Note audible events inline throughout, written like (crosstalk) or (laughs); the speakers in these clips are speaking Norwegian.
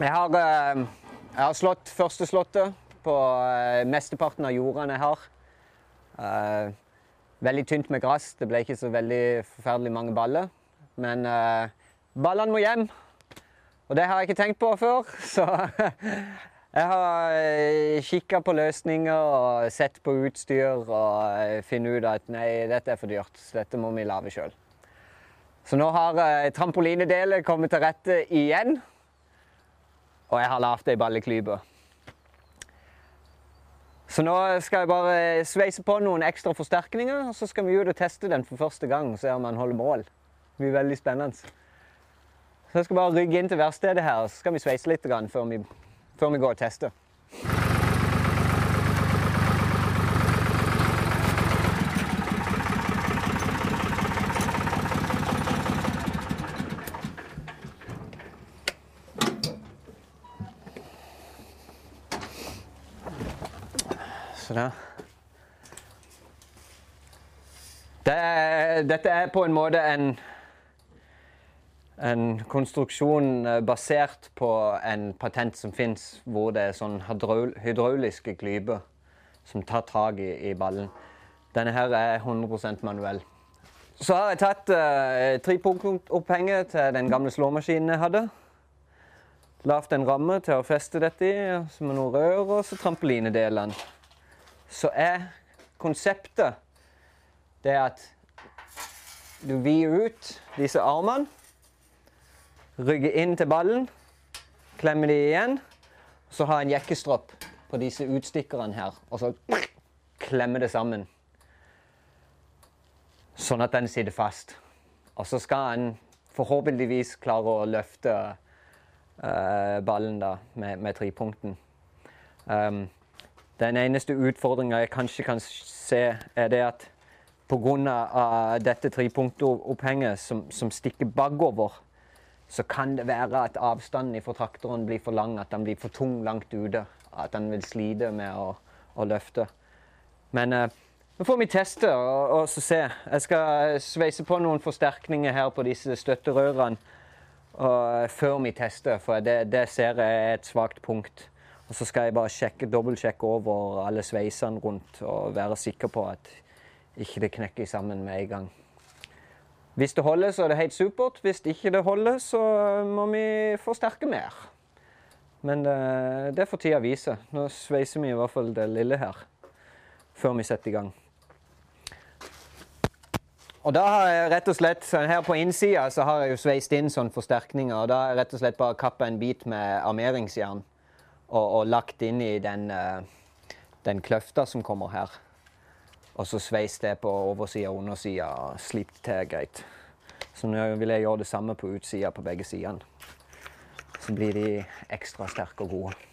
Jeg har, eh, jeg har slått første slåttet på eh, mesteparten av jordene jeg har. Eh, veldig tynt med gress. Det ble ikke så veldig forferdelig mange baller. Men ballene må hjem. Og det har jeg ikke tenkt på før, (laughs) så (laughs) jeg har kikka på løsninger og sett på utstyr og funnet ut at nei, dette er for dyrt. Så dette må vi lage sjøl. Så nå har trampolinedelet kommet til rette igjen. Og jeg har lagd ei balleklype. Så nå skal jeg bare sveise på noen ekstra forsterkninger, og så skal vi ut og teste den for første gang. og Se om den holder mål. Det blir veldig spennende. Så jeg skal bare rygge inn til verkstedet her, og så skal vi sveise litt før vi, før vi går og tester. Så der. Det er, dette er på en måte en en konstruksjon eh, basert på en patent som fins, hvor det er sånn hydrauliske klyper som tar tak i, i, ballen. Denne her er 100% manuell. Så har jeg tatt uh, trepunktopphenget til den gamle slåmaskinen jeg hadde. Lagd en ramme til å feste dette i, som er noen rør, og så trampolinedelene. Så er konseptet det at du vider ut disse armene rygger inn til ballen, klemmer de igjen. Så har en jekkestropp på disse utstikkerne her, og så klemmer det sammen. Sånn at den sitter fast. Og så skal en forhåpentligvis klare å løfte uh, ballen da, med, med trepunkten. Um, den eneste utfordringa jeg kanskje kan se, er det at pga. dette trepunktopphenget som, som stikker bakover, så kan det være at avstanden fra traktoren blir for lang, at den blir for tung langt ute. At den vil slite med å, å løfte. Men eh, nå får vi teste og, og se. Jeg skal sveise på noen forsterkninger her på disse støtterørene og, før vi tester, for det, det ser jeg er et svakt punkt. Og så skal jeg bare sjekke, dobbeltsjekke over alle sveisene rundt og være sikker på at ikke det knekker sammen med en gang. Hvis det holder, så er det helt supert. Hvis ikke det holder, så må vi forsterke mer. Men det, eh, det får tida vise. Nå sveiser vi i hvert fall det lille her før vi setter i gang. Og da har jeg rett og slett, Her på innsida så har jeg jo sveist inn sånne forsterkninger. og Da har jeg rett og slett bare kappa en bit med armeringsjern og, og lagt inn i den, eh, den kløfta som kommer her. Og så sveis det på oversida og undersida og slipt til greit. Så nå vil jeg gjøre det samme på utsida på begge sidene. Så blir de ekstra sterke og gode.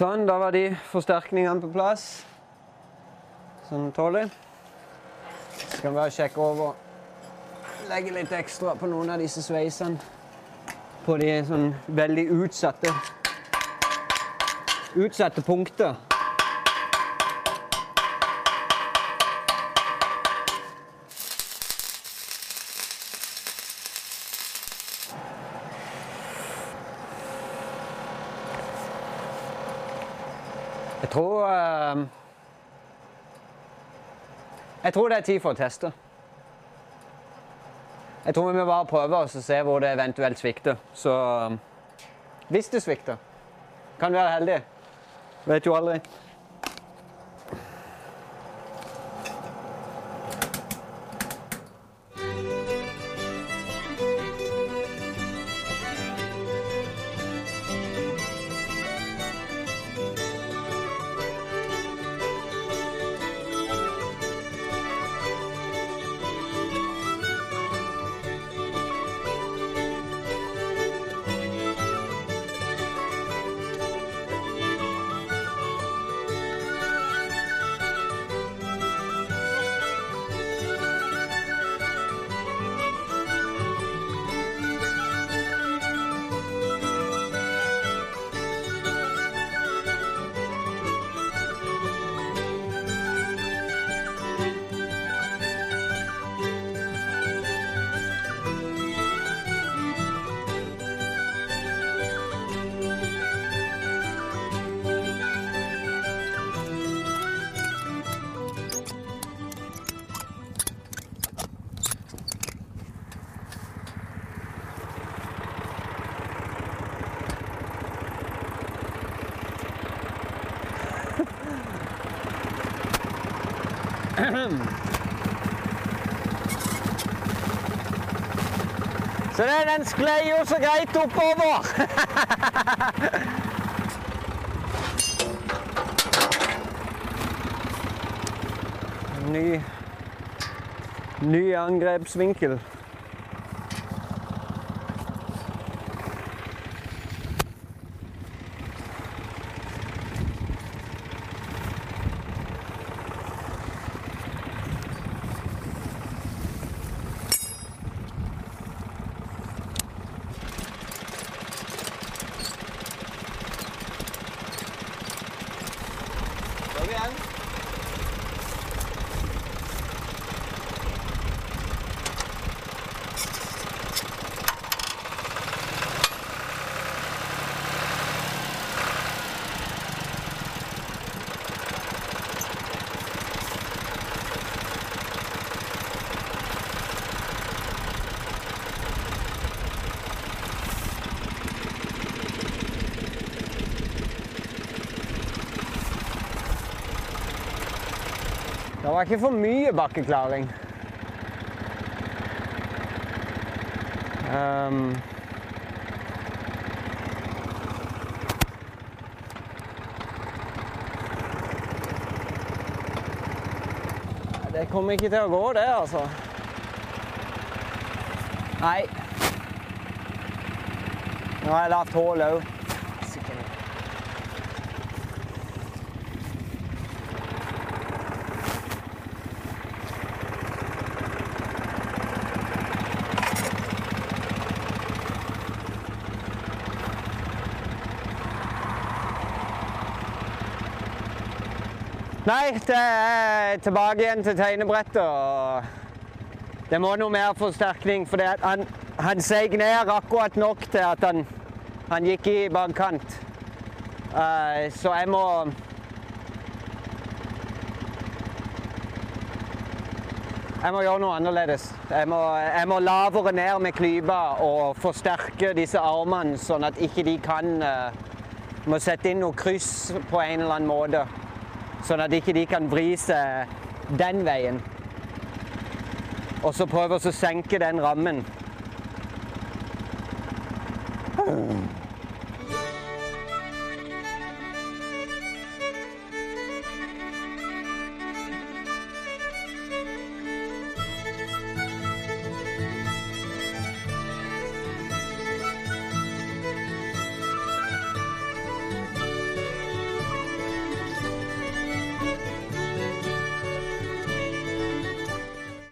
Sånn, da var de forsterkningene på plass. Sånn tåler. Så kan vi bare sjekke over. Legge litt ekstra på noen av disse sveisene. På de sånn veldig utsatte Utsatte punkter. Jeg tror eh, Jeg tror det er tid for å teste. Jeg tror vi må bare prøve oss og se hvor det eventuelt svikter. Så eh, hvis det svikter, kan vi være heldig. Vet jo aldri. Så det, den sklei jo så greit oppover. (laughs) ny, ny angrepsvinkel. Prøv igjen. Det var ikke for mye bakkeklaring. Um, det kommer ikke til å gå, det, altså. Nei. Nå har jeg lavt hull òg. Nei, det er tilbake igjen til tegnebrettet. Det må noe mer forsterkning, for han, han seig ned akkurat nok til at han, han gikk i bakkant. Uh, så jeg må Jeg må gjøre noe annerledes. Jeg må, jeg må lavere ned med klypa og forsterke disse armene, sånn at ikke de kan uh, Må sette inn noe kryss på en eller annen måte. Sånn at ikke de kan vri seg den veien. Og så prøve å senke den rammen.